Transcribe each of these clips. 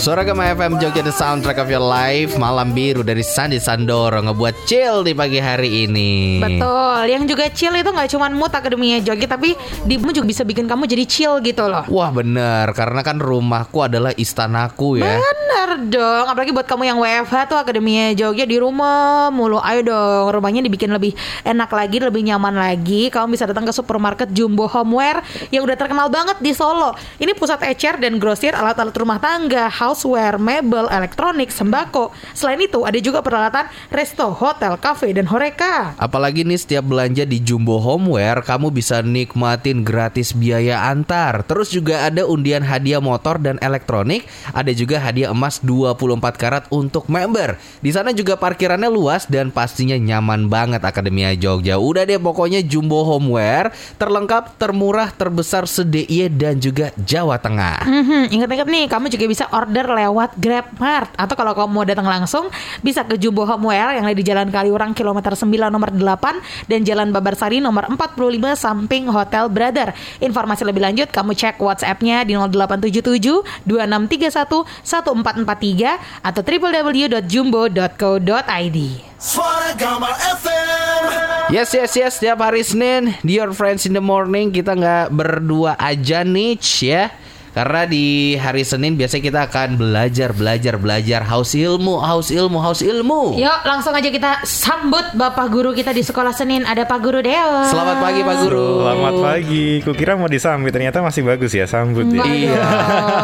Suara Gema FM Jogja The Soundtrack of Your Life Malam biru dari Sandi Sandoro Ngebuat chill di pagi hari ini Betul, yang juga chill itu nggak cuma mood akademinya Jogi, tapi di juga bisa bikin kamu jadi chill gitu loh. Wah bener Karena kan rumahku adalah istanaku ya Bener dong, apalagi buat kamu yang WFH tuh akademinya Jogja di rumah mulu. Ayo dong, rumahnya dibikin lebih enak lagi, lebih nyaman lagi. Kamu bisa datang ke supermarket Jumbo Homeware yang udah terkenal banget di Solo. Ini pusat ecer dan grosir alat-alat rumah tangga, houseware, mebel, elektronik, sembako. Selain itu, ada juga peralatan resto, hotel, cafe, dan horeka. Apalagi nih setiap belanja di Jumbo Homeware Kamu bisa nikmatin gratis biaya antar. Terus juga ada undian hadiah motor dan elektronik. Ada juga hadiah emas 24 karat untuk member. Di sana juga parkirannya luas dan pastinya nyaman banget Akademia Jogja. Udah deh pokoknya Jumbo Homeware Terlengkap, termurah, terbesar se-DIY dan juga Jawa Tengah. Mhm, Ingat-ingat nih, kamu juga bisa order lewat GrabMart atau kalau kamu mau datang langsung bisa ke Jumbo Homeware yang ada di Jalan Kaliurang kilometer 9 nomor 8 dan Jalan Babarsari nomor 45 samping Hotel Brother. Informasi lebih lanjut kamu cek WhatsApp-nya di 0877 2631 1443 atau www.jumbo.co.id. Suara Gama FM. Yes yes yes Setiap hari Senin Dear Friends in the Morning Kita nggak berdua aja nih ya karena di hari Senin biasanya kita akan belajar, belajar, belajar haus ilmu, haus ilmu, haus ilmu. Yuk langsung aja kita sambut Bapak Guru kita di sekolah Senin Ada Pak Guru Deo Selamat pagi Pak Guru. Selamat pagi. Kukira mau disambut, ternyata masih bagus ya sambut ya. Iya.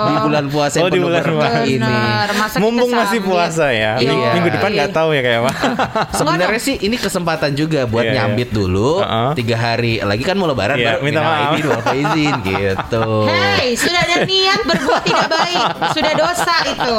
Di bulan puasa Oh, di bulan puasa. ini. Bener, masa kita Mumpung masih puasa ya. Iya. Ming- Minggu depan nggak tahu ya kayak apa. Sebenarnya sih ini kesempatan juga buat Iya, iya. nyambit dulu Uh-uh. tiga hari lagi kan mau lebaran Iya, baru minta maaf. aidin wal faizin gitu. Hei, sudah ada niat berbuat tidak baik, sudah dosa itu.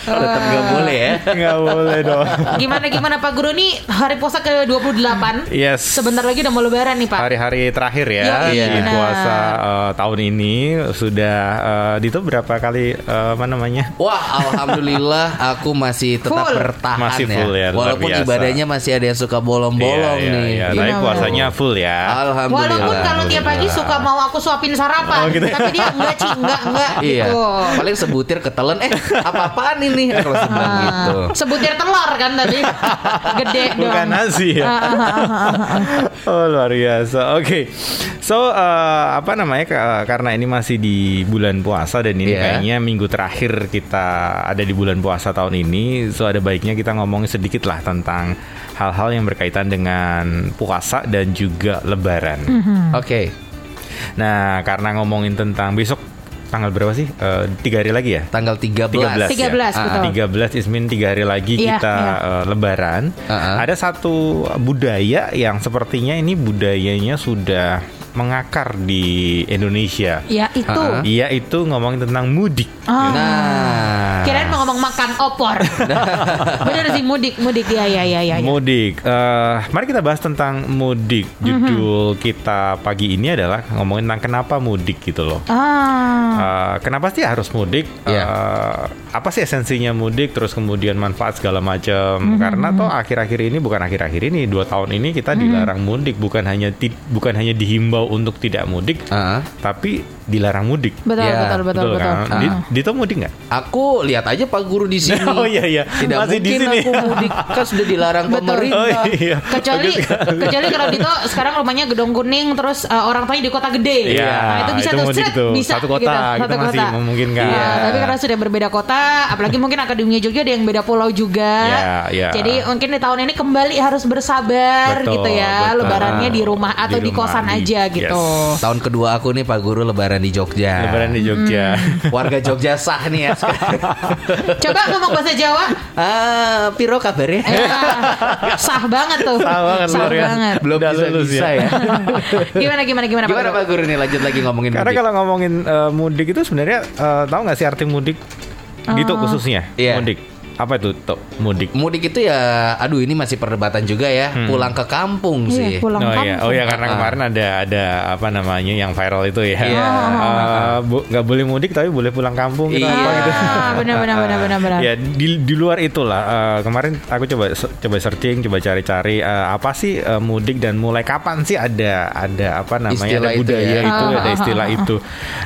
Tetap nggak boleh ya. Nggak boleh dong. Gimana gimana Pak Guru nih hari puasa ke 28 Yes. Sebentar lagi udah mau lebaran nih Pak. Hari-hari terakhir ya Iya, iya. di puasa eh, tahun ini sudah eh, Dito berapa kali eh, apa namanya? Wah, alhamdulillah aku masih tetap Full. bertahan Masih full ya, Walaupun biasa. ibadahnya masih ada yang suka bolong-bolong Iya, iya, nih. iya. Gimana? Tapi puasanya full ya. Alhamdulillah. Walaupun kalau tiap pagi suka mau aku suapin sarapan, Oh, gitu. tapi dia enggak Ci, enggak enggak Iya. gitu. Paling sebutir ketelen eh apa-apaan ini kalau sebilang Ah, gitu. Sebutir telur kan tadi. Gede dong. Bukan nasi ya. Ah, ah, ah. Oh luar biasa. Oke, so eh, apa namanya? ka- Karena ini masih di bulan puasa dan ini Iya. kayaknya minggu terakhir kita ada di bulan puasa tahun ini. So ada baiknya kita ngomongin sedikit lah tentang hal-hal yang berkaitan dengan puasa dan juga Lebaran. Oke. Nah, karena ngomongin tentang besok tanggal berapa sih? Eh, tiga hari lagi ya? Tanggal 13. 13 13, ya. betul. 13 Ismin tiga hari lagi Iya, kita iya. eh, lebaran. Uh-uh. Ada satu budaya yang sepertinya ini budayanya sudah mengakar di Indonesia. Ya itu. Ah, ah. Iya itu ngomongin tentang mudik. Ah. Nah. Kirain mau ngomong makan opor. Bener sih mudik, mudik ya ya ya ya. ya. Mudik. Eh, mari kita bahas tentang mudik. Mhm. Judul kita pagi ini adalah ngomongin tentang kenapa mudik gitu loh. Ah. Eh, kenapa sih harus mudik? Iya. Eh, apa sih esensinya mudik? Terus kemudian manfaat segala macam. Karena toh akhir-akhir ini bukan akhir-akhir ini dua tahun ini kita dilarang mudik. Bukan hanya ti- bukan hanya dihimbau untuk tidak mudik, Ah. tapi dilarang mudik. Betul, Ya, betul, betul, betul. kan? Ah. Di- Dito mudik nggak? Aku lihat aja Pak Guru di sini. Oh, iya, iya. Tidak Masih di mungkin sini. aku mudik kan sudah dilarang Betul. pemerintah. Oh, iya. Kecuali kecuali kalau Dito sekarang rumahnya gedung kuning terus uh, orang tuanya di kota gede. Iya, Nah, itu bisa tuh mudik seret, tuh. bisa Satu kota, gitu. kita Satu masih kota. memungkinkan. Iya, Iya. tapi karena sudah berbeda kota, apalagi mungkin akademinya Jogja ada yang beda pulau juga. Iya, iya. Jadi mungkin di tahun ini kembali harus bersabar Betul, gitu ya. betul. Lebarannya di rumah atau di, Di rumah, kosan di- aja gitu. yes. Tahun kedua aku nih Pak Guru lebaran di Jogja. Lebaran di Jogja. Warga Jogja sah nih ya. Coba ngomong bahasa Jawa. ah, piro kabarnya? Eh, sah banget tuh. Sah banget, luar biasa. banget. Belum Udah bisa lulus bisa ya. ya. Gimana gimana gimana Pak Gimana Guru? Pak Guru nih lanjut lagi ngomongin Karena mudik? kalau ngomongin eh, mudik itu sebenarnya eh, tahu nggak sih arti mudik? Dito khususnya Iya. mudik. Apa itu tuh mudik? Mudik itu ya, aduh ini masih perdebatan juga ya. Pulang ke kampung sih. Iya, pulang oh kampung. iya, oh iya karena Ah. kemarin ada ada apa namanya yang viral itu ya. Iya. Eh, bu- nggak boleh mudik tapi boleh pulang kampung gitu Iya. apa gitu. Benar benar benar benar benar. Ya di, di luar itulah eh, kemarin aku coba coba searching coba cari-cari eh, apa sih eh, mudik dan mulai kapan sih ada ada apa namanya Istilah ada itu budaya ya. itu, ada ah, istilah ah, ah. itu.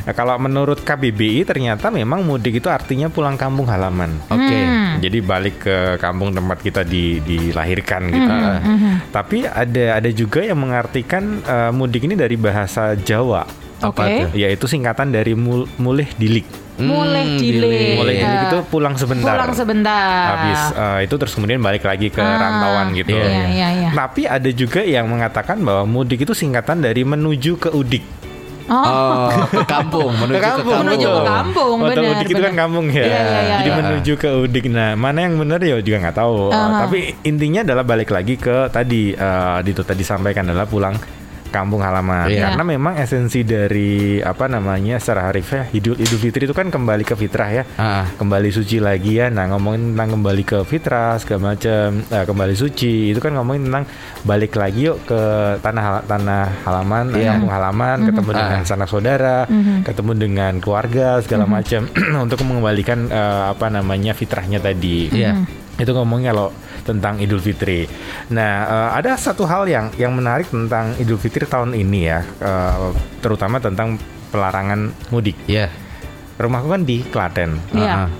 Nah, kalau menurut KBBI ternyata memang mudik itu artinya pulang kampung halaman. Oke. Hmm. Jadi balik ke kampung tempat kita di, dilahirkan gitu. Hmm, Tapi ada ada juga yang mengartikan eh, mudik ini dari bahasa Jawa. Oke. Tuh? Yaitu singkatan dari mul, mulih dilik. Mulai Hmm, cilik. dilik. Mulih dilik itu pulang sebentar. Pulang sebentar. Habis eh, itu terus kemudian balik lagi ke Ah, rantauan gitu. Iya iya iya. Tapi ada juga yang mengatakan bahwa mudik itu singkatan dari menuju ke udik. Oh, Oh, ke kampung, menuju ke kampung. Menuju ke kampung, Waktu benar, udik itu kan kampung ya. Iya, iya, iya, Jadi iya. menuju ke udik. Nah, mana yang benar ya juga nggak tahu. Aha. Tapi intinya adalah balik lagi ke tadi eh, itu tadi sampaikan adalah pulang kampung halaman. Iya. Karena memang esensi dari apa namanya secara harifiah Idul Idul Fitri itu kan kembali ke fitrah ya. Ah. Kembali suci lagi ya. Nah, ngomongin tentang kembali ke fitrah segala macam, eh, kembali suci itu kan ngomongin tentang balik lagi yuk ke tanah tanah halaman, Iya. kampung halaman, ketemu Ah. dengan sanak saudara, ketemu dengan keluarga segala macam untuk mengembalikan eh, apa namanya fitrahnya tadi. Iya. Itu ngomongnya kalau tentang Idul Fitri. Nah, eh, ada satu hal yang yang menarik tentang Idul Fitri tahun ini ya, eh, terutama tentang pelarangan mudik. Iya. Rumahku kan di Klaten. Iya. Ah, ah.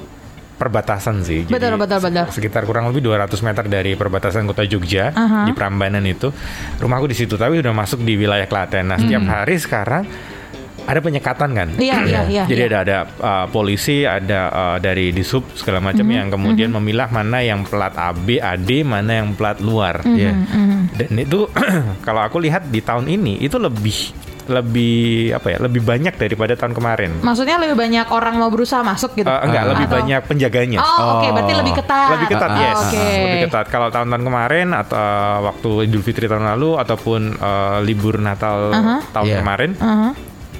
Perbatasan sih. Betul, betul, betul. Sekitar kurang lebih 200 meter dari perbatasan kota Jogja Aha. di Prambanan itu. Rumahku di situ tapi udah masuk di wilayah Klaten. Nah, setiap hari sekarang ada penyekatan kan? Iya, iya, iya, Jadi iya. ada ada uh, polisi, ada uh, dari disub segala macam yang kemudian memilah mana yang plat AB, AD, mana yang plat luar. Iya. Dan itu kalau aku lihat di tahun ini itu lebih lebih apa ya? Lebih banyak daripada tahun kemarin. Maksudnya lebih banyak orang mau berusaha masuk gitu? Uh, enggak, lebih Atau- banyak penjaganya. Oh, oke, berarti lebih ketat. Lebih ketat, Oh, yes. Oke. Lebih ketat. Kalau tahun-tahun kemarin atau uh, waktu Idul Fitri tahun lalu ataupun uh, libur Natal Aha. tahun Iya. kemarin Aha.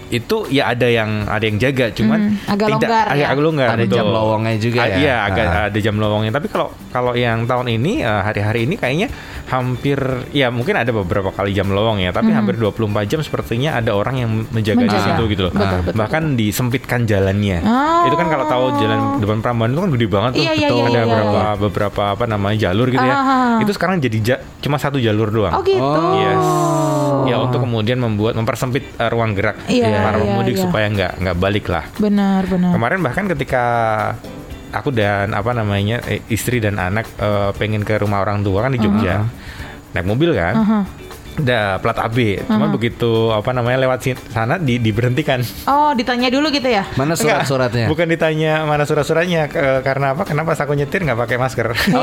Itu ya ada yang ada yang jaga, cuman Hmm, agak tidak longgar agak, ya. agak longgar. Ada betul. jam lowongnya juga Ah, ya. Iya, agak Ah. ada jam lowongnya. Tapi kalau kalau yang tahun ini uh, hari-hari ini kayaknya hampir ya mungkin ada beberapa kali jam lowong ya, tapi hampir 24 jam sepertinya ada orang yang menjaga, di Hmm. Menjaga. situ gitu loh. Betul, betul, Bahkan disempitkan jalannya. Oh. Itu kan kalau tahu jalan depan Prambanan itu kan gede banget tuh. Iya, iya, Betul. iya, ada iya, beberapa iya. beberapa apa namanya jalur gitu ya. Ah. Itu sekarang jadi ja- cuma satu jalur doang. Oh gitu. Oh. Ya untuk kemudian membuat mempersempit uh, ruang gerak Iya, para iya, pemudik iya. supaya nggak nggak balik lah. Benar, benar. Kemarin bahkan ketika aku dan apa namanya eh, istri dan anak eh, pengen ke rumah orang tua kan di Jogja, naik mobil kan, Aha. Udah plat AB, cuma begitu apa namanya lewat sana di, diberhentikan. Oh, ditanya dulu gitu ya? Mana surat-suratnya? Bukan ditanya mana surat-suratnya ke- karena apa? Kenapa aku nyetir nggak pakai masker? Ya,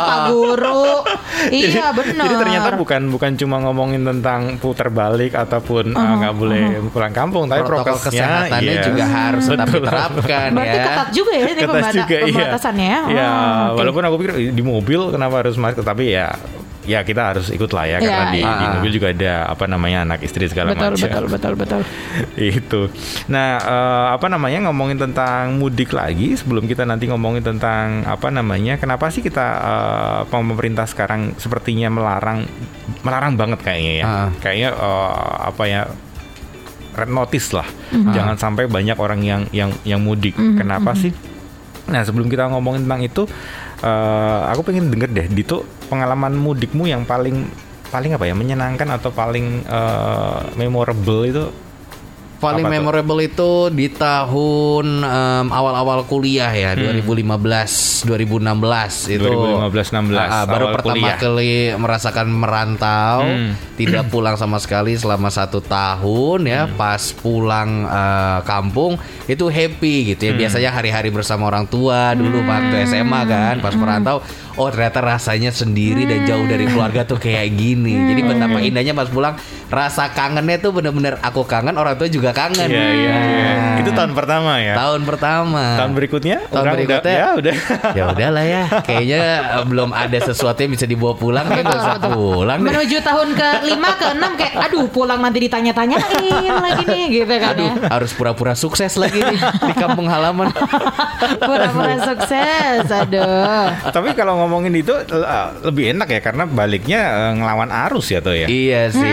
Pak Guru. Iya, benar. Jadi ternyata bukan bukan cuma ngomongin tentang putar balik ataupun uh, nggak boleh pulang kampung, tapi Protokol prokesnya kesehatannya iya. juga harus tetap Betul. diterapkan Berarti ya. ketat juga ya ini Ketat pembata- juga, iya. pembatasannya. ya? Ya, Oh, oke. walaupun aku pikir "Ih, di mobil kenapa harus masker, tapi ya ya kita harus ikut lah ya karena Iya, di, iya. di mobil juga ada apa namanya anak istri segala betul, macam. betul, betul, betul. itu. Nah, eh, apa namanya ngomongin tentang mudik lagi sebelum kita nanti ngomongin tentang apa namanya kenapa sih kita eh, pemerintah sekarang sepertinya melarang melarang banget kayaknya ya. Ah. Kayaknya eh, apa ya red notice lah. Mhm. Jangan sampai banyak orang yang yang yang mudik. Kenapa mhm. sih? Nah, sebelum kita ngomongin tentang itu eh, aku pengen denger deh Dito pengalaman mudikmu yang paling paling apa ya menyenangkan atau paling eh, memorable itu Paling Apa tuh? memorable itu di tahun em, awal-awal kuliah ya, 2015, 2016 itu. 2015, 16, Ah, ah, baru pertama kuliah. kali merasakan merantau, Hmm. tidak pulang sama sekali selama satu tahun ya. Hmm. Pas pulang eh, kampung itu happy gitu ya. Hmm. Biasanya hari-hari bersama orang tua dulu waktu SMA kan, pas merantau. oh ternyata rasanya sendiri dan jauh dari keluarga tuh kayak gini. Jadi betapa indahnya pas pulang rasa kangennya tuh bener-bener aku kangen orang tua juga kangen. Iya iya iya. Nah, Itu tahun pertama ya. tahun pertama. Tahun berikutnya? Tahun Orang berikutnya? Udah, ya udah. ya udahlah ya. Kayaknya eh, belum ada sesuatu yang bisa dibawa pulang. Kayak gak usah pulang. deh. Menuju tahun ke lima ke enam kayak aduh pulang nanti ditanya-tanyain lagi nih gitu kan ya. Harus pura-pura sukses lagi nih di kampung halaman. Pura-pura sukses. Aduh. Tapi kalau ngomongin itu eh, lebih enak ya karena baliknya eh, ngelawan arus ya tuh ya. iya sih.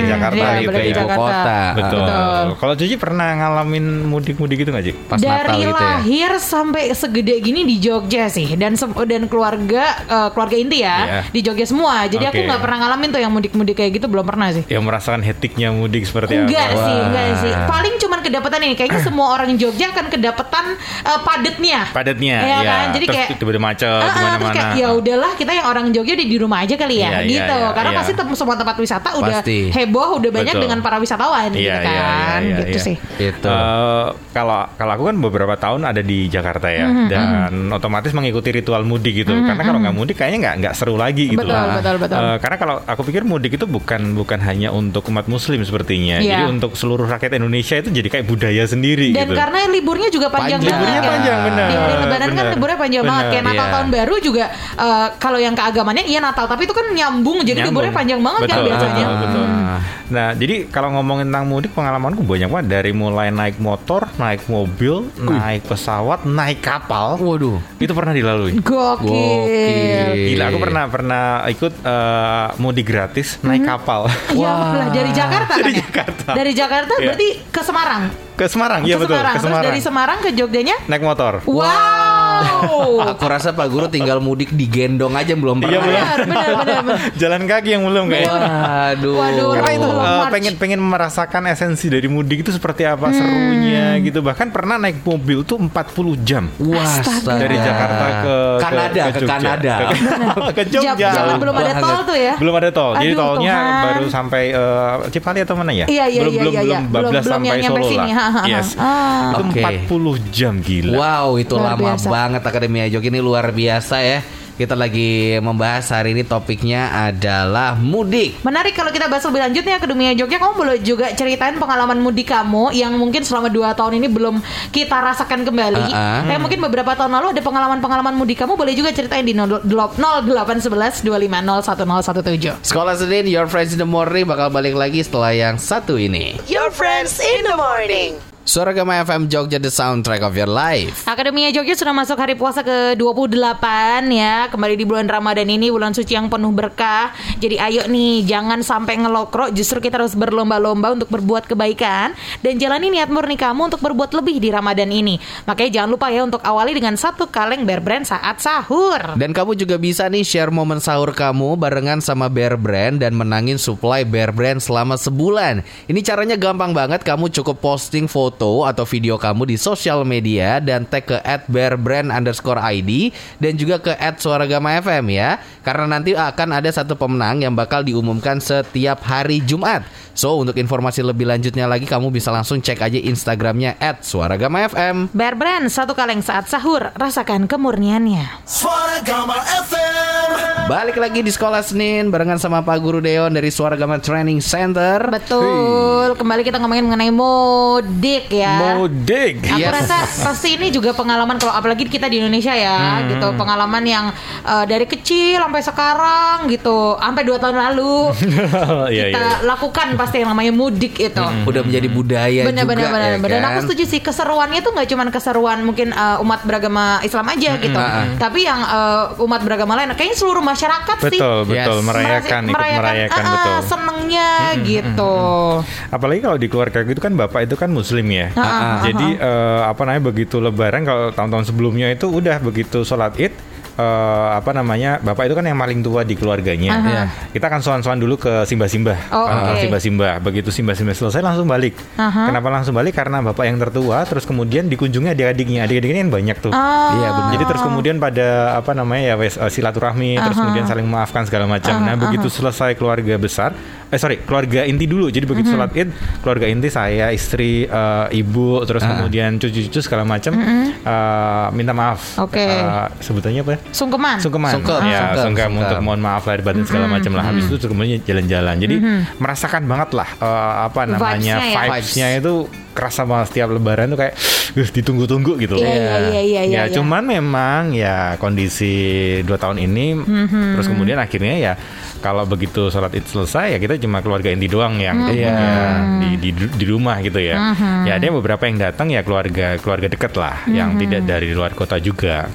Ke Jakarta iya, gitu balik ke ke ibu Jakarta. kota. Betul. Betul. Kalau Cici pernah ngalamin mudik-mudik gitu nggak Ci? Pas Natal Dari gitu ya. lahir sampai segede gini di Jogja sih dan dan keluarga eh, keluarga inti ya Iya. di Jogja semua. Jadi aku Oke. nggak pernah ngalamin tuh yang mudik-mudik kayak gitu belum pernah sih. Yang merasakan hektiknya mudik seperti Enggak apa? sih, Wah. enggak sih. Paling cuman kedapatan ini. Kayaknya semua orang Jogja akan kedapatan eh, padatnya. Padatnya, Iya ya. kan? Jadi Terus kayak tiba-tiba macet Ah, ah, terus mana-mana. kayak ya udahlah kita yang orang Jogja di di rumah aja kali ya Iya, iya, gitu iya, karena iya. pasti tem- semua tempat wisata udah Pasti. Heboh udah banyak Betul. dengan para wisatawan Iya, gitu iya, kan iya, iya, gitu iya. sih Itu. Eh, kalau kalau aku kan beberapa tahun ada di Jakarta ya Mhm, dan otomatis mengikuti ritual mudik gitu karena kalau nggak mudik kayaknya nggak nggak seru lagi gitu Betul, lah. betul, betul. Eh, karena kalau aku pikir mudik itu bukan bukan hanya untuk umat muslim sepertinya Iya. jadi untuk seluruh rakyat Indonesia itu jadi kayak budaya sendiri dan gitu karena liburnya juga panjang, Panjang. banget Liburnya kan. panjang, benar, di hari lebaran kan liburnya panjang banget Benar, kayak Natal iya. tahun baru juga eh, kalau yang keagamannya iya Natal tapi itu kan nyambung jadi Nyambung. liburnya panjang banget kan Betul, biasanya betul, betul. Ah. Nah, jadi kalau ngomongin tentang mudik pengalamanku banyak banget dari mulai naik motor, naik mobil, naik pesawat, naik kapal. Waduh. Itu pernah dilalui. gokil, Gokil. Gila, aku pernah pernah ikut eh, mudik gratis naik kapal Ya lah dari Jakarta Dari kan ya? Jakarta. Dari Jakarta Iya. berarti ke Semarang. ke Semarang. Iya ke betul, Semarang. ke Terus Semarang. dari Semarang ke Jogjanya? naik motor. Wow. Aku rasa Pak Guru tinggal mudik digendong aja belum Iya, pernah. belum. ya. benar, benar, benar, benar. Jalan kaki yang belum kayaknya. Waduh. Waduh. Karena itu march. pengen pengen merasakan esensi dari mudik itu seperti apa serunya gitu. Bahkan pernah naik mobil tuh 40 jam. Wah, Astaga. dari Jakarta ke ke- Kanada, ke, Jogja. Kanada. ke, ke Jam- Jogja. Zaman belum ada banget. tol tuh ya? Belum ada tol. Jadi Aduh, tolnya Tuhan. baru sampai eh, Cipali atau mana ya? Iya, iya, belum, iya, belum, iya, belum iya. bablas Belum- belum sampai Solo sini. lah. Yes. Ah. Itu Oke. 40 jam gila. Wow, itu Luar lama biasa. Banget Akademi Jogja ini luar biasa ya. Kita lagi membahas hari ini topiknya adalah mudik. Menarik kalau kita bahas lebih lanjut nih ke dunia Jogja Kamu boleh juga ceritain pengalaman mudik kamu Yang mungkin selama 2 tahun ini belum kita rasakan kembali Uh-uh. Tapi mungkin beberapa tahun lalu ada pengalaman-pengalaman mudik kamu Boleh juga ceritain di 0811 250 1017 Sekolah Senin, Your Friends in the Morning bakal balik lagi setelah yang satu ini. Your friends in the morning. Suara Gama FM Jogja, the soundtrack of your life. Akademia Jogja sudah masuk hari puasa ke-28 ya. Kembali di bulan Ramadan ini Bulan suci yang penuh berkah. Jadi ayo nih Jangan sampai ngelokro Justru kita harus berlomba-lomba Untuk berbuat kebaikan. Dan jalani niat murni kamu Untuk berbuat lebih di Ramadan ini. Makanya jangan lupa ya Untuk awali dengan satu kaleng Bear Brand saat sahur. Dan kamu juga bisa nih share momen sahur kamu barengan sama Bear Brand dan menangin supply Bear Brand selama sebulan. Ini caranya gampang banget, kamu cukup posting foto atau video kamu di sosial media dan tag ke @bearbrand underscore ID dan juga ke @suaragama FM ya. Karena nanti akan ada satu pemenang yang bakal diumumkan setiap hari Jumat. So untuk informasi lebih lanjutnya lagi kamu bisa langsung cek aja Instagramnya @suaragama_fm. Bear Brand satu kaleng saat sahur Rasakan kemurniannya Suara Gama FM. Balik lagi di sekolah Senin barengan sama Pak Guru Deon dari Suara Gama Training Center. Betul Kembali kita ngomongin mengenai mudik ya Mudik. Aku Yes. rasa pasti ini juga pengalaman kalau apalagi kita di Indonesia ya gitu pengalaman yang eh, dari kecil sampai sekarang gitu sampai dua tahun lalu Iya, kita iya. lakukan pasti yang namanya mudik itu. Udah menjadi budaya Benar juga benar benar ya benar. Dan kan? aku setuju sih keseruannya tuh nggak cuma keseruan mungkin eh, umat beragama Islam aja gitu, tapi yang eh, umat beragama lain kayaknya seluruh masyarakat sih Betul, betul. Yes. Merayakan, ikut merayakan, ah, betul. senengnya gitu. Apalagi kalau di keluarga itu kan bapak itu kan muslim ya. Ah, Jadi eh, apa namanya begitu lebaran kalau tahun-tahun sebelumnya itu udah begitu sholat id eh, apa namanya bapak itu kan yang paling tua di keluarganya. Aha. Iya. Kita akan soan-soan dulu ke simbah-simbah. Oh, Eh, oke. Simbah-simbah. Begitu simbah-simbah selesai langsung balik. Aha. Kenapa langsung balik? Karena bapak yang tertua terus kemudian dikunjungi adik-adiknya. Adik-adiknya kan banyak tuh. Ah. Iya, benar. Jadi terus kemudian pada apa namanya ya wes eh, silaturahmi terus kemudian saling memaafkan segala macam. Nah begitu selesai keluarga besar, eh sorry keluarga inti dulu. Jadi begitu sholat id keluarga inti saya istri eh, ibu terus kemudian cucu-cucu segala macam eh, minta maaf. Oke. Eh, sebutannya apa? ya? Sungkeman. sungkeman. Sungkem, ya sungkem, sungkem sungkem. untuk mohon maaf lahir batin segala macam lah. Habis itu kemudian jalan-jalan. Jadi merasakan banget lah eh, apa namanya Vibes-nya ya. vibes-nya itu kerasa banget. Setiap lebaran tuh kayak "Uh, ditunggu-tunggu gitu Iya, iya, iya, iya, ya iya. cuman memang ya kondisi dua tahun ini terus kemudian akhirnya ya kalau begitu sholat id selesai ya kita cuma keluarga inti doang yang kemudian di, di di rumah gitu ya. Ya ada beberapa yang datang ya keluarga keluarga deket lah yang tidak dari luar kota juga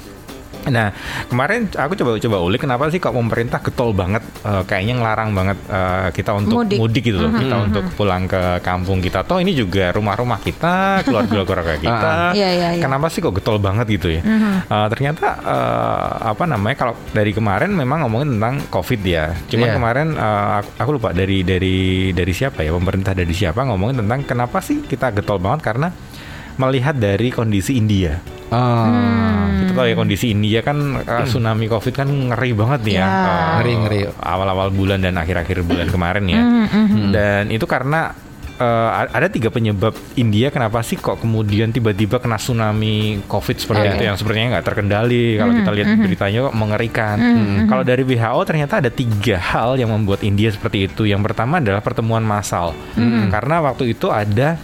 Nah kemarin aku coba coba ulik kenapa sih kok pemerintah getol banget eh, kayaknya ngelarang banget eh, kita untuk Mudik. mudik, gitu loh. Kita untuk pulang ke kampung kita. Toh ini juga rumah-rumah kita keluarga-keluarga kita. Iya, iya, iya. kenapa sih kok getol banget gitu ya? Eh, ternyata eh, apa namanya kalau dari kemarin memang ngomongin tentang covid ya. Cuman Iya. kemarin eh, aku, aku lupa dari dari dari siapa ya pemerintah dari siapa ngomongin tentang kenapa sih kita getol banget karena melihat dari kondisi India Ah, kita tahu ya kondisi India kan uh, tsunami COVID kan ngeri banget nih ya. Ya. Uh, Ngeri, ngeri. Awal-awal bulan dan akhir-akhir bulan kemarin ya. Dan itu karena uh, ada tiga penyebab India kenapa sih kok kemudian tiba-tiba kena tsunami COVID seperti Oke. itu yang sepertinya nggak terkendali. Kalau kita lihat beritanya kok mengerikan. Kalau dari WHO ternyata ada tiga hal yang membuat India seperti itu. Yang pertama adalah pertemuan massal. Karena waktu itu ada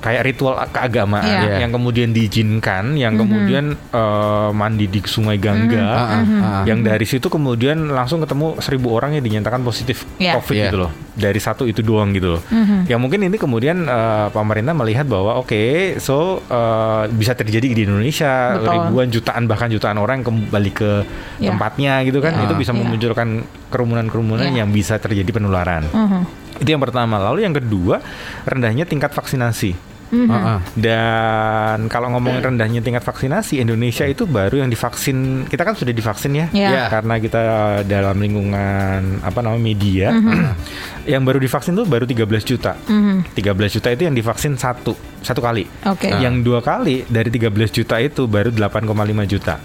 kayak ritual keagamaan Iya. yang kemudian diizinkan, yang kemudian eh, mandi di Sungai Gangga, Ah, ah, ah. yang dari situ kemudian langsung ketemu seribu orang yang dinyatakan positif Iya. COVID Iya. gitu loh, dari satu itu doang gitu loh. Yang mungkin ini kemudian eh, pemerintah melihat bahwa oke, so eh, bisa terjadi di Indonesia Betul. ribuan jutaan bahkan jutaan orang kembali ke Iya. tempatnya gitu kan, Iya. itu bisa Iya. memunculkan kerumunan-kerumunan Iya. yang bisa terjadi penularan. Mhm. Itu yang pertama. Lalu yang kedua, rendahnya tingkat vaksinasi. Ah, ah. Dan kalau ngomongin rendahnya tingkat vaksinasi, Indonesia itu baru yang divaksin. Kita kan sudah divaksin ya, Iya. Iya. karena kita dalam lingkungan apa namanya media. yang baru divaksin tuh baru 13 juta. 13 juta itu yang divaksin satu satu kali. Oke. Yang dua kali dari 13 juta itu baru 8,5 juta.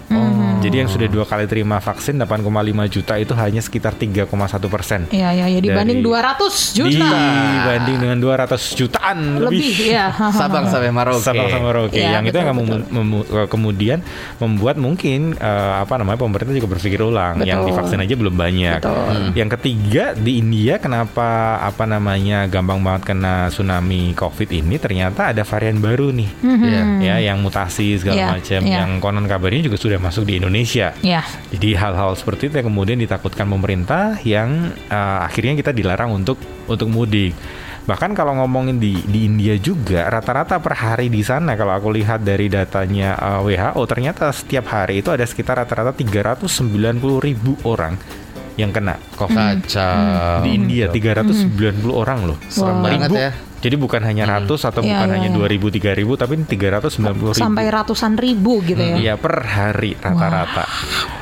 Jadi yang sudah dua kali terima vaksin 8,5 juta itu hanya sekitar 3,1 persen. Iya, iya, ya dibanding Dari- 200 juta. Dibanding dengan 200 jutaan Lebih, lebih. ya. Sabang sampai Merauke. Sabang sama Merauke. Iya, yang itu betul, yang mem- betul. mem- eh, kemudian membuat mungkin eh, apa namanya pemerintah juga berpikir ulang. Yang Betul. divaksin aja belum banyak. Betul. Yang ketiga di India kenapa apa namanya gampang banget kena tsunami COVID ini ternyata ada varian baru nih. Iya. Ya, yang mutasi segala Iya, macam, iya. yang konon kabarnya juga sudah masuk di Indonesia. Ya. Jadi hal-hal seperti itu yang kemudian ditakutkan pemerintah yang eh, akhirnya kita dilarang untuk untuk mudik. Bahkan kalau ngomongin di di India juga rata-rata per hari di sana kalau aku lihat dari datanya eh, WHO ternyata setiap hari itu ada sekitar rata-rata 390 ribu orang yang kena COVID Kacau. di India 390 orang loh. Serem Wah. banget Ribu. ya. Jadi bukan hanya ratus atau Iya, bukan iya, hanya iya. 2000 3000 tapi 390 ribu. Sampai ratusan ribu gitu ya. Iya per hari rata-rata.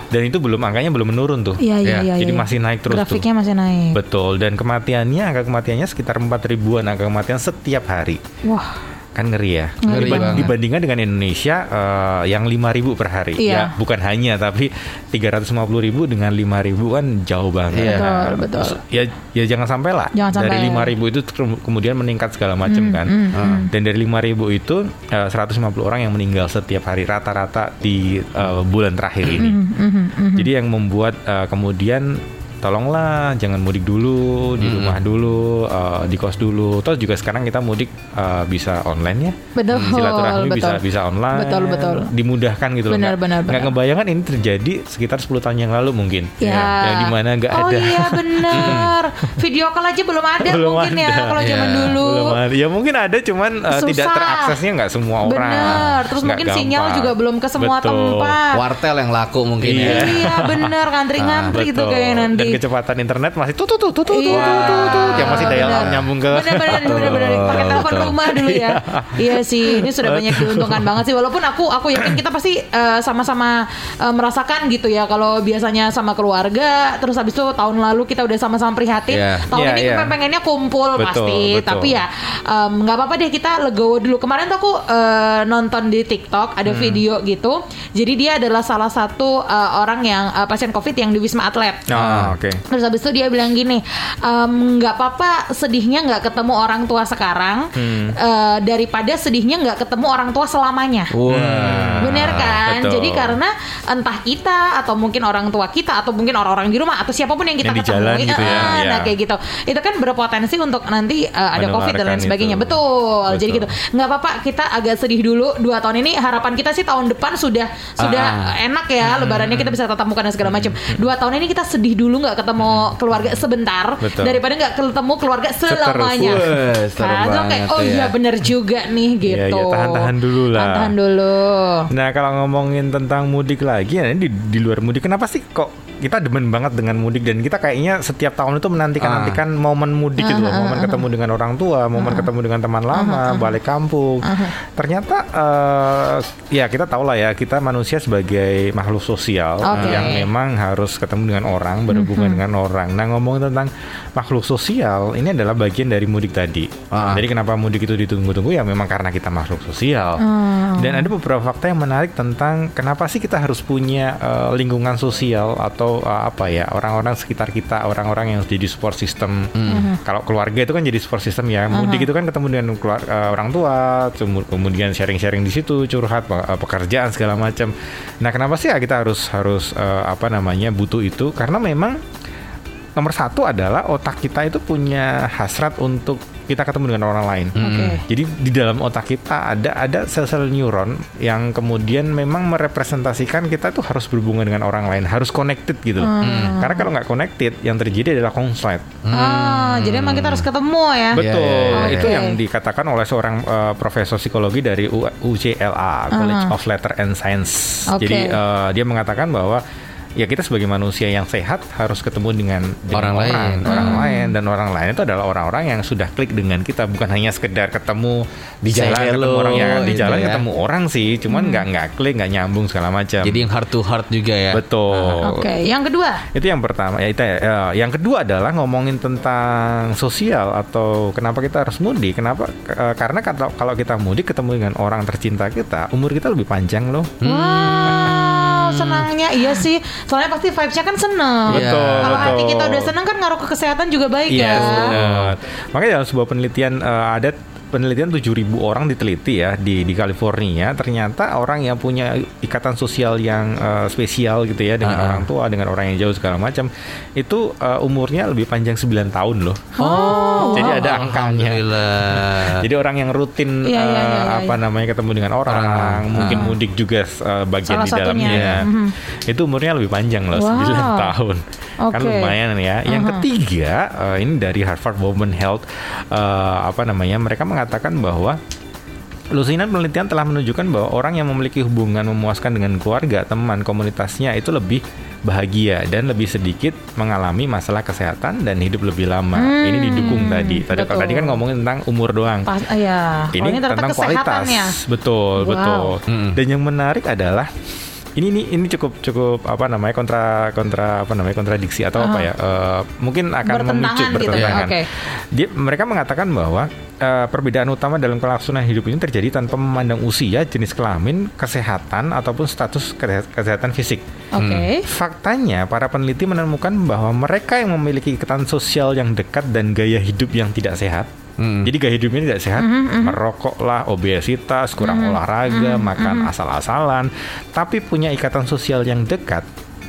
Dan itu belum angkanya belum menurun tuh. Iya, iya, Ya, iya. jadi iya. masih naik terus tuh. Grafiknya masih naik. Betul. Dan kematiannya angka kematiannya sekitar 4 ribuan angka kematian setiap hari. Wah. Kan ngeri ya. Ngeri Diba- banget. dibandingkan dengan Indonesia eh, yang 5.000 per hari. Iya. Ya, bukan hanya tapi 350.000 dengan 5.000 kan jauh banget. Iya. Betul, betul. Ya ya jangan sampai lah. Jangan sampai. Dari 5.000 itu ke- kemudian meningkat segala macam kan. Dan dari 5.000 itu eh, 150 orang yang meninggal setiap hari rata-rata di eh, bulan terakhir ini. Jadi yang membuat eh, kemudian tolonglah jangan mudik dulu di rumah dulu eh, di kos dulu. Terus juga sekarang kita mudik eh, bisa online ya. Betul, Silaturahmi bisa betul. bisa online. Betul, betul. Dimudahkan gitu loh. Benar, Nggak- benar, nggak benar. ngebayangkan ini terjadi sekitar 10 tahun yang lalu mungkin. Ya. Yang di mana nggak oh ada. iya benar. Video call aja belum ada Belum mungkin ya ada. kalau zaman Iya, dulu. Belum ada. Ya mungkin ada cuman uh, tidak teraksesnya nggak semua orang. Bener. Terus mungkin sinyal juga belum ke semua Betul. tempat. Wartel yang laku mungkin Iya. ya. Iya bener ngantri-ngantri gitu Betul. kayak nanti. Kecepatan internet masih tuh tuh tuh tuh tuh tuh Iya. tuh yang masih daya Bener. nyambung ke bener-bener pakai telepon rumah dulu ya. iya sih, ini sudah banyak diuntungkan banget sih. Walaupun aku aku yakin kita pasti eh, sama-sama eh, merasakan gitu ya. Kalau biasanya sama keluarga, terus habis itu tahun lalu kita udah sama-sama prihatin. Iya. Tahun Iya, ini iya. kita pengennya kumpul Betul, pasti. betul. Tapi ya nggak apa-apa deh kita legowo dulu. Kemarin tuh aku eh, nonton di TikTok ada Hmm. video gitu. Jadi dia adalah salah satu eh, orang yang eh, pasien COVID yang di Wisma Atlet. Oh, oke. Oke. Terus habis itu dia bilang gini, "Em, nggak apa-apa sedihnya nggak ketemu orang tua sekarang Hmm. eh, daripada sedihnya nggak ketemu orang tua selamanya. Wah. Bener kan? betul. Jadi karena entah kita atau mungkin orang tua kita atau mungkin orang-orang di rumah atau siapa pun yang kita Yang ketemu, jalan gitu ya, iya. nah kayak gitu, itu kan berpotensi untuk nanti uh, ada covid dan lain sebagainya. itu. Betul. Jadi Betul. gitu. Nggak apa-apa kita agak sedih dulu dua tahun ini. Harapan kita sih tahun depan sudah sudah Ah. enak ya. Lebarannya kita bisa tatap muka dan segala macam. Dua tahun ini kita sedih dulu nggak ketemu keluarga sebentar Betul. daripada nggak ketemu keluarga selamanya. Serem Kan? Kayak, oh ya. iya bener juga nih Iya, gitu. iya, tahan-tahan dulu lah. Tahan-tahan dulu. Nah kalau ngomongin tentang mudik lagi, ya di, di luar mudik, kenapa sih kok kita demen banget dengan mudik dan kita kayaknya setiap tahun itu menantikan nantikan momen mudik gitu loh, momen ketemu dengan orang tua, momen ketemu dengan teman lama, balik kampung. Ternyata eh, ya kita tahu lah ya kita manusia sebagai makhluk sosial Oke. yang memang harus ketemu dengan orang, berhubungan dengan orang. Nah ngomongin tentang makhluk sosial, ini adalah bagian dari mudik tadi. Ah. Jadi kenapa mudik itu ditunggu-tunggu ya memang karena kita makhluk sosial. Dan ada beberapa fakta yang menarik tentang kenapa sih kita harus punya eh, lingkungan sosial atau eh, apa ya orang-orang sekitar kita, orang-orang yang jadi support system. Kalau keluarga itu kan jadi support system ya. Mudik itu kan ketemu dengan keluar- eh, orang tua, kemudian sharing-sharing di situ, curhat eh, pekerjaan segala macam. Nah, kenapa sih ya kita harus harus eh, apa namanya butuh itu? Karena memang nomor satu adalah otak kita itu punya hasrat untuk kita ketemu dengan orang lain. Oke. Jadi di dalam otak kita ada ada sel-sel neuron yang kemudian memang merepresentasikan kita tuh harus berhubungan dengan orang lain, harus connected gitu. loh. Karena kalau nggak connected, yang terjadi adalah konslet. Ah, jadi emang kita harus ketemu ya. Betul, Iya, iya, iya. itu Oke. yang dikatakan oleh seorang uh, profesor psikologi dari U- UCLA, College of Letter and Science. Oke. Jadi uh, dia mengatakan bahwa ya kita sebagai manusia yang sehat harus ketemu dengan, dengan Orang lain. orang lain dan orang lain itu adalah orang-orang yang sudah klik dengan kita, bukan hanya sekedar ketemu di Say jalan ketemu hello, orang ya di gitu jalan ya. ketemu orang sih, cuman nggak nggak klik nggak nyambung segala macam. Jadi yang heart to heart juga ya. betul. Oke, yang kedua. Itu yang pertama. Ya, itu ya. Eh, yang kedua adalah ngomongin tentang sosial atau kenapa kita harus mudik. Kenapa? Eh, karena kalau kalau kita mudik ketemu dengan orang tercinta kita, umur kita lebih panjang loh. Wow, senangnya iya sih. Soalnya pasti vibes-nya kan seneng. Betul, Kalau hati kita udah seneng kan ngaruh ke kesehatan juga baik Iya, ya. benar. Makanya dalam sebuah penelitian eh, ada penelitian 7000 orang diteliti ya di di California ternyata orang yang punya ikatan sosial yang eh, spesial gitu ya dengan Ah. orang tua dengan orang yang jauh segala macam itu eh, umurnya lebih panjang 9 tahun loh. Oh, Jadi wow. ada angkanya. Jadi orang yang rutin Iya, iya, eh, iya, iya, apa namanya ketemu dengan orang, Orang. mungkin mudik juga eh, bagian Salah di satunya. dalamnya. Mhm. Itu umurnya lebih panjang loh, Wow. 9 tahun. Kan Oke. lumayan ya. Yang Aha. ketiga, eh, ini dari Harvard Women Health eh, apa namanya? Mereka mengatakan bahwa Lusinan penelitian telah menunjukkan bahwa orang yang memiliki hubungan memuaskan dengan keluarga, teman, komunitasnya itu lebih bahagia dan lebih sedikit mengalami masalah kesehatan dan hidup lebih lama. Ini didukung tadi. Tadi Hmm, betul. tadi kan ngomongin tentang umur doang. Pas, ya. Ini, Oh, tentang kualitas. Betul, Wow. betul. Mm. Dan yang menarik adalah ini ini ini cukup cukup apa namanya kontra kontra apa namanya kontradiksi atau apa ya? Eh, mungkin akan Bertentangan memicu gitu ya, bertentangan. oke. Dia, mereka mengatakan bahwa eh, perbedaan utama dalam kelangsungan hidup ini terjadi tanpa memandang usia, jenis kelamin, kesehatan ataupun status kese- kesehatan fisik. Oke. Faktanya, para peneliti menemukan bahwa mereka yang memiliki ikatan sosial yang dekat dan gaya hidup yang tidak sehat, Hmm. jadi gaya hidupnya tidak sehat, Mm-hmm, merokok lah, obesitas, kurang olahraga, makan asal-asalan, tapi punya ikatan sosial yang dekat,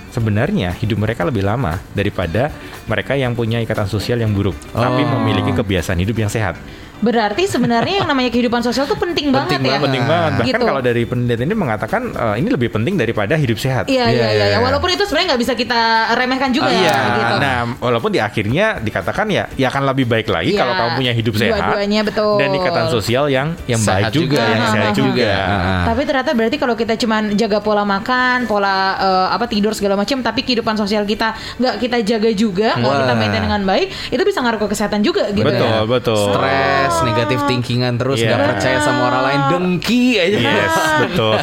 sebenarnya hidup mereka lebih lama daripada mereka yang punya ikatan sosial yang buruk, tapi Oh. memiliki kebiasaan hidup yang sehat. Berarti sebenarnya yang namanya kehidupan sosial tuh penting, banget ya. Penting banget. Bahkan Gitu. kalau dari penelitian ini mengatakan eh, ini lebih penting daripada hidup sehat. Iya, Iya, iya, iya. iya. Walaupun itu sebenarnya nggak bisa kita remehkan juga Iya, ya. Gitu. nah walaupun di akhirnya dikatakan ya, ya akan lebih baik lagi Iya, kalau kamu punya hidup sehat dua-duanya betul. dan ikatan sosial yang yang Sehat baik juga, juga, yang sehat sehat juga. juga. Ah. Tapi ternyata berarti kalau kita cuman jaga pola makan, pola eh, apa tidur segala macam, tapi kehidupan sosial kita nggak kita jaga juga, nggak kita maintain dengan baik, itu bisa ngaruh ke kesehatan juga gitu. Betul, ya. betul. Stres Yes, negatif thinkingan terus Iya. nggak percaya sama orang lain, dengki aja. Yes, betul.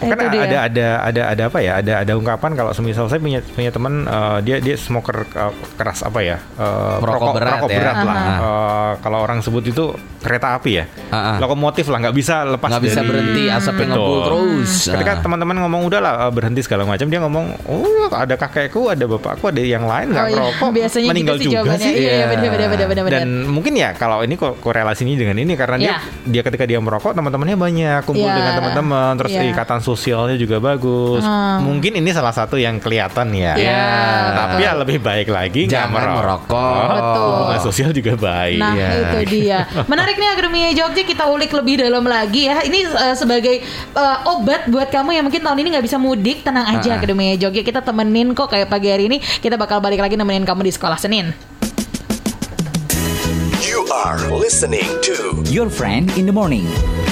Kan Itu dia. ada ada ada ada apa ya? Ada ada ungkapan kalau semisal saya punya punya teman eh, dia dia smoker eh, keras apa ya? Eh, Perokok berat perokok ya. berat lah. Eh, kalau orang sebut itu kereta api ya. Ah, ah. Lokomotif lah nggak bisa lepas Nggak bisa dari- berhenti, asapnya ngebul terus. Ketika Ah. teman-teman ngomong udahlah eh, berhenti segala macam, dia ngomong, "Oh, ada kakekku, ada bapakku, ada yang lain nggak Oh, iya. merokok, Biasanya meninggal gitu sih juga jawabannya. sih." Iya, iya, benar benar benar benar benar. Dan mungkin ya kalau ini kok korelasinya dengan ini karena dia Iya. dia ketika dia merokok teman-temannya banyak kumpul Iya. dengan teman-teman terus Iya. ikatan sosialnya juga bagus. Hmm. Mungkin ini salah satu yang kelihatan ya. Iya. Tapi ya lebih baik lagi nggak Jangan merokok. Betul. Hubungan sosial juga baik. Nah Iya. itu dia Menarik nih Akademi Jogja Kita ulik lebih dalam lagi ya Ini eh, sebagai eh, obat buat kamu yang mungkin tahun ini nggak bisa mudik Tenang aja Ah. Akademi Jogja Kita temenin kok kayak pagi hari ini Kita bakal balik lagi nemenin kamu di sekolah Senin are listening to Your friend in the morning.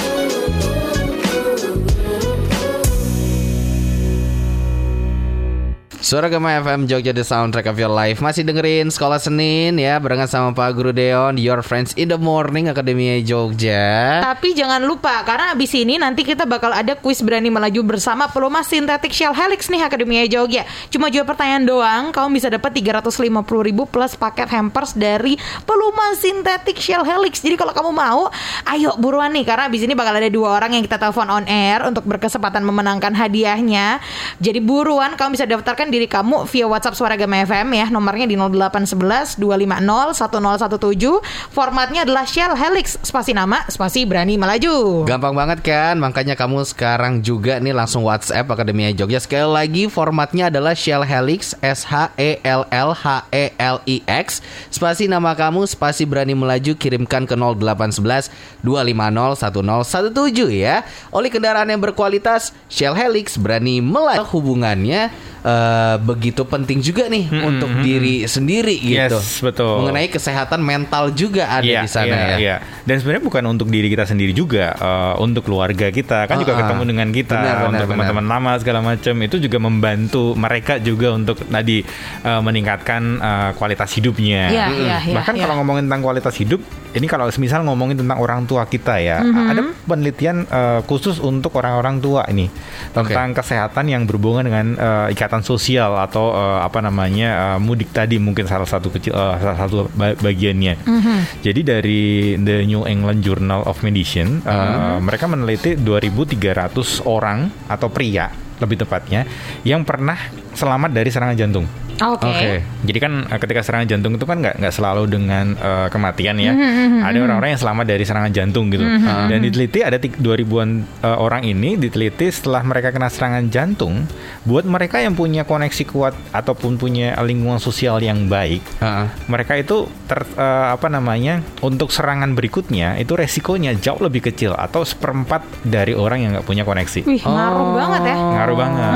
Suara Gema FM Jogja The Soundtrack of Your Life. Masih dengerin Sekolah Senin ya Barengan sama Pak Guru Deon Your Friends in the Morning Akademi Jogja. Tapi jangan lupa Karena abis ini nanti kita bakal ada kuis berani melaju bersama Pelumas Synthetic Shell Helix nih Akademi Jogja. Cuma jawab pertanyaan doang Kamu bisa dapat 350 ribu plus paket hampers dari Pelumas Synthetic Shell Helix. Jadi kalau kamu mau Ayo buruan nih Karena abis ini bakal ada dua orang yang kita telepon on air Untuk berkesempatan memenangkan hadiahnya. Jadi buruan kamu bisa daftarkan diri kamu via WhatsApp Suara Gama FM ya. Nomornya di 0811 250 1017 Formatnya adalah Shell Helix. Spasi nama, spasi berani melaju. Gampang banget kan? Makanya kamu sekarang juga nih langsung WhatsApp Akademi Jogja. Sekali lagi formatnya adalah Shell Helix E S-H-E-L-L-H-E-L-I-X Spasi nama kamu Spasi berani melaju Kirimkan ke 0811 250 1017 ya. Oleh kendaraan yang berkualitas Shell Helix berani melaju. Hubungannya eh, begitu penting juga nih Untuk diri sendiri gitu Yes, betul. Mengenai kesehatan mental juga ada Iya, di sana iya, ya iya. Dan sebenarnya bukan untuk diri kita sendiri juga, eh, untuk keluarga kita kan juga Ah, ketemu dengan kita, Benar, benar, untuk teman-teman lama segala macam itu juga membantu mereka juga untuk tadi eh, meningkatkan eh, kualitas hidupnya. Iya, iya, iya, Bahkan iya. kalau ngomongin tentang kualitas hidup, ini kalau misal ngomongin tentang orang tua kita ya, Mhm. ada penelitian eh, khusus untuk orang-orang tua ini tentang kesehatan yang berhubungan dengan eh, ikatan sosial atau eh, apa namanya eh, mudik tadi mungkin salah satu kecil eh, salah satu ba- bagiannya. Mhm. Jadi dari The New England Journal of Medicine, uh, mereka meneliti 2.300 orang atau pria lebih tepatnya yang pernah selamat dari serangan jantung. Oke. Oke. Jadi kan uh, ketika serangan jantung itu kan nggak nggak selalu dengan uh, kematian ya. Mhm, Ada orang-orang yang selamat dari serangan jantung gitu. Dan diteliti ada tik- 2000-an uh, orang ini diteliti setelah mereka kena serangan jantung. Buat mereka yang punya koneksi kuat ataupun punya lingkungan sosial yang baik, Heeh. mereka itu ter, eh, apa namanya untuk serangan berikutnya itu resikonya jauh lebih kecil atau seperempat dari orang yang nggak punya koneksi Wih, ngaruh banget ya. ngaruh banget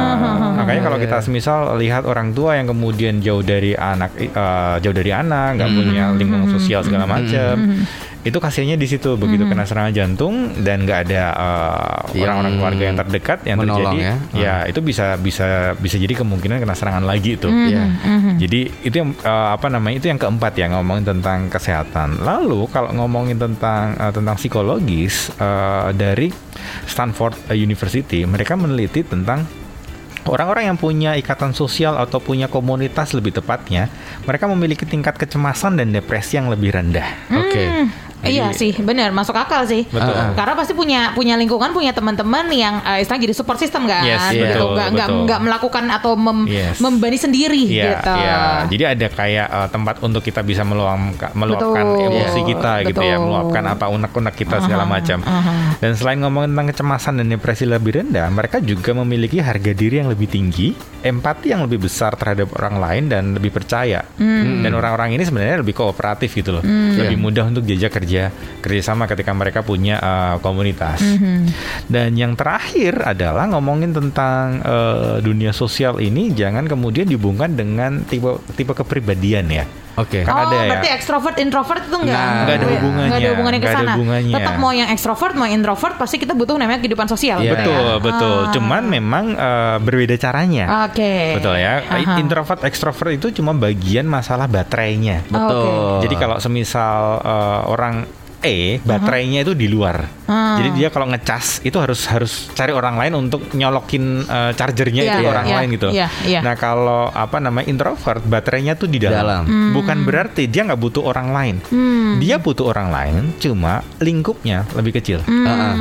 makanya kalau kita semisal lihat orang tua yang kemudian jauh dari anak eh, jauh dari anak nggak punya lingkungan sosial segala macam itu kasihannya di situ begitu kena serangan jantung dan nggak ada eh, Yang orang-orang keluarga yang terdekat yang menolong terjadi ya. ya itu bisa bisa bisa jadi kemungkinan kena serangan lagi tuh. Iya. jadi itu yang eh, apa namanya itu yang keempat ya ngomongin tentang kesehatan. Lalu kalau ngomongin tentang eh, tentang psikologis eh, dari Stanford University mereka meneliti tentang orang-orang yang punya ikatan sosial atau punya komunitas lebih tepatnya mereka memiliki tingkat kecemasan dan depresi yang lebih rendah. Oke. Iya sih, benar masuk akal sih. Betul. Karena pasti punya punya lingkungan, punya teman-teman yang uh, istilahnya jadi support system kan, Yes, gitu. betul, Nggak nggak betul. nggak melakukan atau mem, Yes. membani sendiri Iya, gitu. iya. Jadi ada kayak eh, tempat untuk kita bisa meluapkan, meluapkan Betul. emosi Iya. kita gitu ya, Betul. meluapkan apa unek-unek kita segala macam. aha. Dan selain ngomongin tentang kecemasan dan depresi lebih rendah, mereka juga memiliki harga diri yang lebih tinggi, empati yang lebih besar terhadap orang lain dan lebih percaya. Hmm. Dan orang-orang ini sebenarnya lebih kooperatif gitu loh, lebih mudah untuk diajak kerja kerjasama ketika mereka punya eh, komunitas. Hmm. Dan yang terakhir adalah ngomongin tentang eh, dunia sosial ini jangan kemudian dihubungkan dengan tipe tipe kepribadian ya. Oke. Kan oh, ada ya. berarti ekstrovert introvert itu enggak Nah, nggak ada hubungannya, Nggak ada hubungannya ke sana. hubungannya. Tetap mau yang ekstrovert, mau introvert pasti kita butuh namanya kehidupan sosial. Iya. Betul, betul. Ah. Cuman memang eh, berbeda caranya. Oke. Betul ya. Aha. Introvert ekstrovert itu cuma bagian masalah baterainya. Betul. Oke. Jadi kalau semisal eh, orang E baterainya itu di luar. Ah. Jadi dia kalau ngecas itu harus harus cari orang lain untuk nyolokin eh, chargernya Iya, itu iya, orang iya, lain gitu. iya, iya. Nah kalau apa namanya introvert baterainya tuh di dalam. Dalam. Hmm. Bukan berarti dia nggak butuh orang lain. Dia butuh orang lain, cuma lingkupnya lebih kecil. Hmm. Heeh.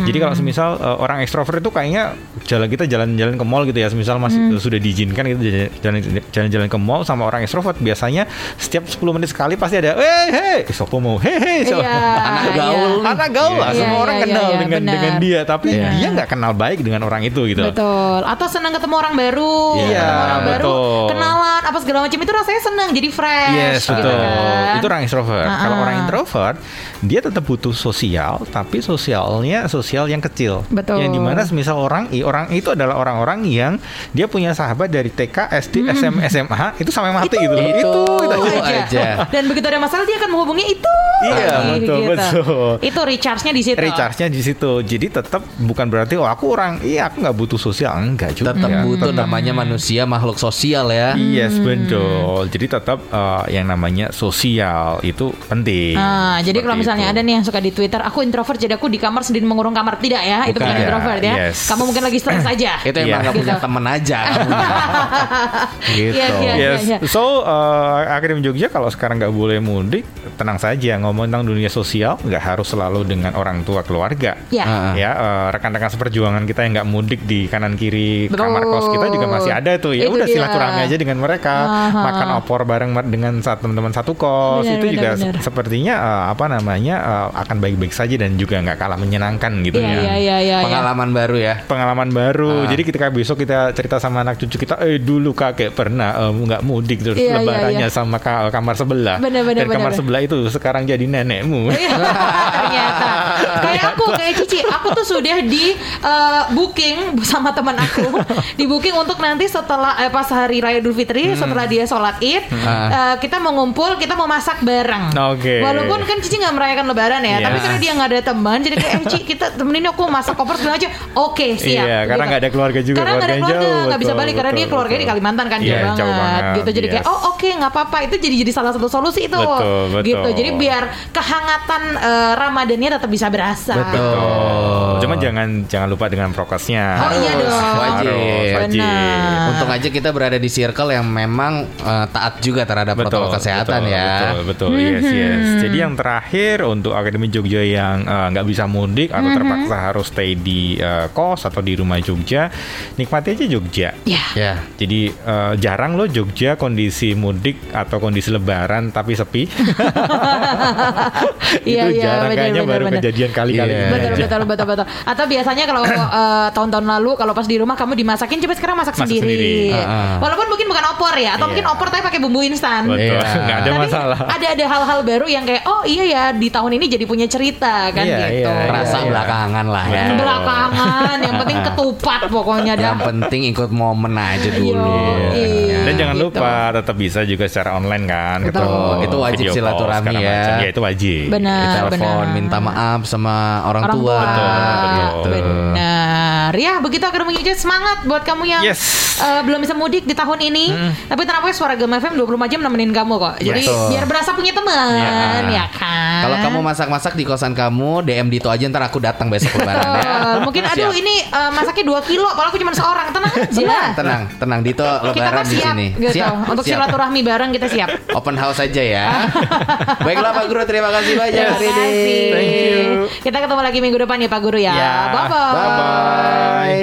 Jadi kalau semisal uh, orang ekstrovert itu kayaknya jalan kita jalan-jalan ke mall gitu ya, semisal masih Hmm. sudah diizinkan gitu jalan- jalan-jalan ke mall sama orang ekstrovert biasanya setiap 10 menit sekali pasti ada, "Hei, hei, sopo mau, hei, hei." so- Iya, Anak gaul. iya. Anak gaul lah, Iya, semua iya, orang iya, kenal iya, dengan benar. dengan dia, tapi Benar. dia nggak kenal baik dengan orang itu gitu. Betul. Atau senang ketemu orang baru, Iya, ketemu orang baru, betul. kenalan apa segala macam itu rasanya senang, jadi fresh. Yes, gitu betul. kan. Itu orang introvert. Ah, Kalau ah. orang introvert, dia tetap butuh sosial, tapi sosialnya sosial yang kecil. Betul. Yang di mana misal orang, i- orang itu adalah orang-orang yang dia punya sahabat dari TK, SD, SM, SMA, itu sampai mati Itu. gitu. Itu. itu, itu aja. aja. Dan begitu ada masalah dia akan menghubungi itu. Iya, lagi, betul, betul. Itu recharge-nya di situ. Recharge-nya di situ. Jadi tetap bukan berarti oh aku orang, iya aku nggak butuh sosial, enggak juga. Tetap butuh Tetap. namanya manusia makhluk sosial ya. Yes, betul. Jadi tetap eh, yang namanya sosial itu penting. Ah, jadi kalau misalnya itu. ada nih yang suka di Twitter, aku introvert jadi aku di kamar sendiri mengurung kamar tidak ya? Itu Bukan. bukan introvert ya. Yes. Kamu mungkin lagi stres aja. Itu Iya. emang gak punya Gitu. temen aja. gitu. Iya, iya. Yes. iya. So uh, Akademi Jogja kalau sekarang nggak boleh mudik, tenang saja ngomong tentang dunia sosial nggak harus selalu dengan orang tua keluarga. Ya. Ah. Ya uh, rekan-rekan seperjuangan kita yang nggak mudik di kanan kiri Betul. kamar kos kita juga masih ada tuh. Ya Itu udah dia. silaturahmi aja dengan mereka, Aha. makan opor bareng dengan satu teman-teman satu kos. Benar, itu benar, juga benar. se- sepertinya uh, apa namanya uh, akan baik-baik saja dan juga nggak kalah menyenangkan gitu Iya, ya. iya, iya, iya. Pengalaman baru ya. pengalaman baru. Ah. Jadi ketika besok kita cerita sama anak cucu kita, eh dulu kakek pernah nggak mudik terus iya, lebarannya iya. sama ka- kamar sebelah. Benar, benar, Dan kamar benar. sebelah itu sekarang jadi nenekmu. Iya, Ternyata kayak aku kayak Cici, aku tuh sudah di eh, booking sama teman aku, di booking untuk nanti setelah eh, pas hari raya Idul Fitri, setelah dia sholat Id, eh, kita mau ngumpul, kita mau masak bareng. Oke. Walaupun kan Cici nggak merayakan Lebaran ya, Iya. tapi karena dia nggak ada teman, jadi kayak eh Ci kita temenin aku masak koper segala aja. Oke siap. Iya, karena nggak ada keluarga juga, Karena nggak ada keluarga keluarga, nggak bisa betul, balik karena dia betul, keluarganya di betul. Kalimantan kan Iya, jauh jauh banget, banget, gitu. Jadi kayak yes. oh oke nggak apa-apa itu jadi jadi salah satu solusi itu. Betul, betul. Gitu. Jadi biar kehangatan eh, Ramadannya tetap bisa berasa. Betul. Cuma jangan jangan lupa dengan prokesnya. Oh iya Harus, dong. wajib. Harus, wajib. Benar. Untung aja kita berada di circle yang memang eh, taat juga terhadap protokol kesehatan betul, ya. Betul, betul, yes, yes. Jadi yang terakhir untuk Akademi Jogja yang eh, nggak bisa mudik atau terpaksa harus stay di eh, kos atau di rumah Jogja, nikmati aja Jogja. Ya. Ya. Jadi eh, jarang loh Jogja kondisi mudik atau kondisi Lebaran tapi sepi. Iya, Itu iya, jarang benar, kayaknya benar, baru benar. kejadian kali-kali Iya. ini Betul, betul, betul, betul. Atau biasanya kalau eh, tahun-tahun lalu kalau pas di rumah kamu dimasakin coba sekarang masak, Masak sendiri. sendiri. Ah. Walaupun mungkin bukan opor ya, atau Iya. mungkin opor tapi pakai bumbu instan. Betul, Iya. nggak ada Tapi masalah. Ada ada hal-hal baru yang kayak oh iya ya di tahun ini jadi punya cerita kan Iya, gitu. iya, Rasa iya. belakangan lah ya. Betul. Belakangan yang penting ketupat pokoknya dah. Yang penting ikut momen aja dulu. Iya. Dan jangan gitu. lupa tetap bisa juga secara online kan. Betul. ketemu Itu wajib video silaturahmi ya. macam. Ya itu wajib. Benar. Telepon minta maaf sama orang, orang tua. Betul, betul. Benar. Ya, begitu akan menginjak semangat buat kamu yang Yes. eh, belum bisa mudik di tahun ini. Tapi tenang aja suara Gema FM 24 jam nemenin kamu kok. Jadi Betul. biar berasa punya teman, Ya. ya kan? Kalau kamu masak-masak di kosan kamu, DM Dito aja ntar aku datang besok lebaran ya. Mungkin aduh ini eh, masaknya 2 kilo, padahal aku cuma seorang. Tenang aja. Tenang, tenang, tenang Dito Kita lebaran mah di siap. Untuk siap. silaturahmi bareng kita siap. Open house aja ya. Baiklah Pak Guru, terima kasih banyak Terima hari ini. kasih. Thank you. Kita ketemu lagi minggu depan ya Pak Guru ya. Ya. Bye-bye. Bye bye.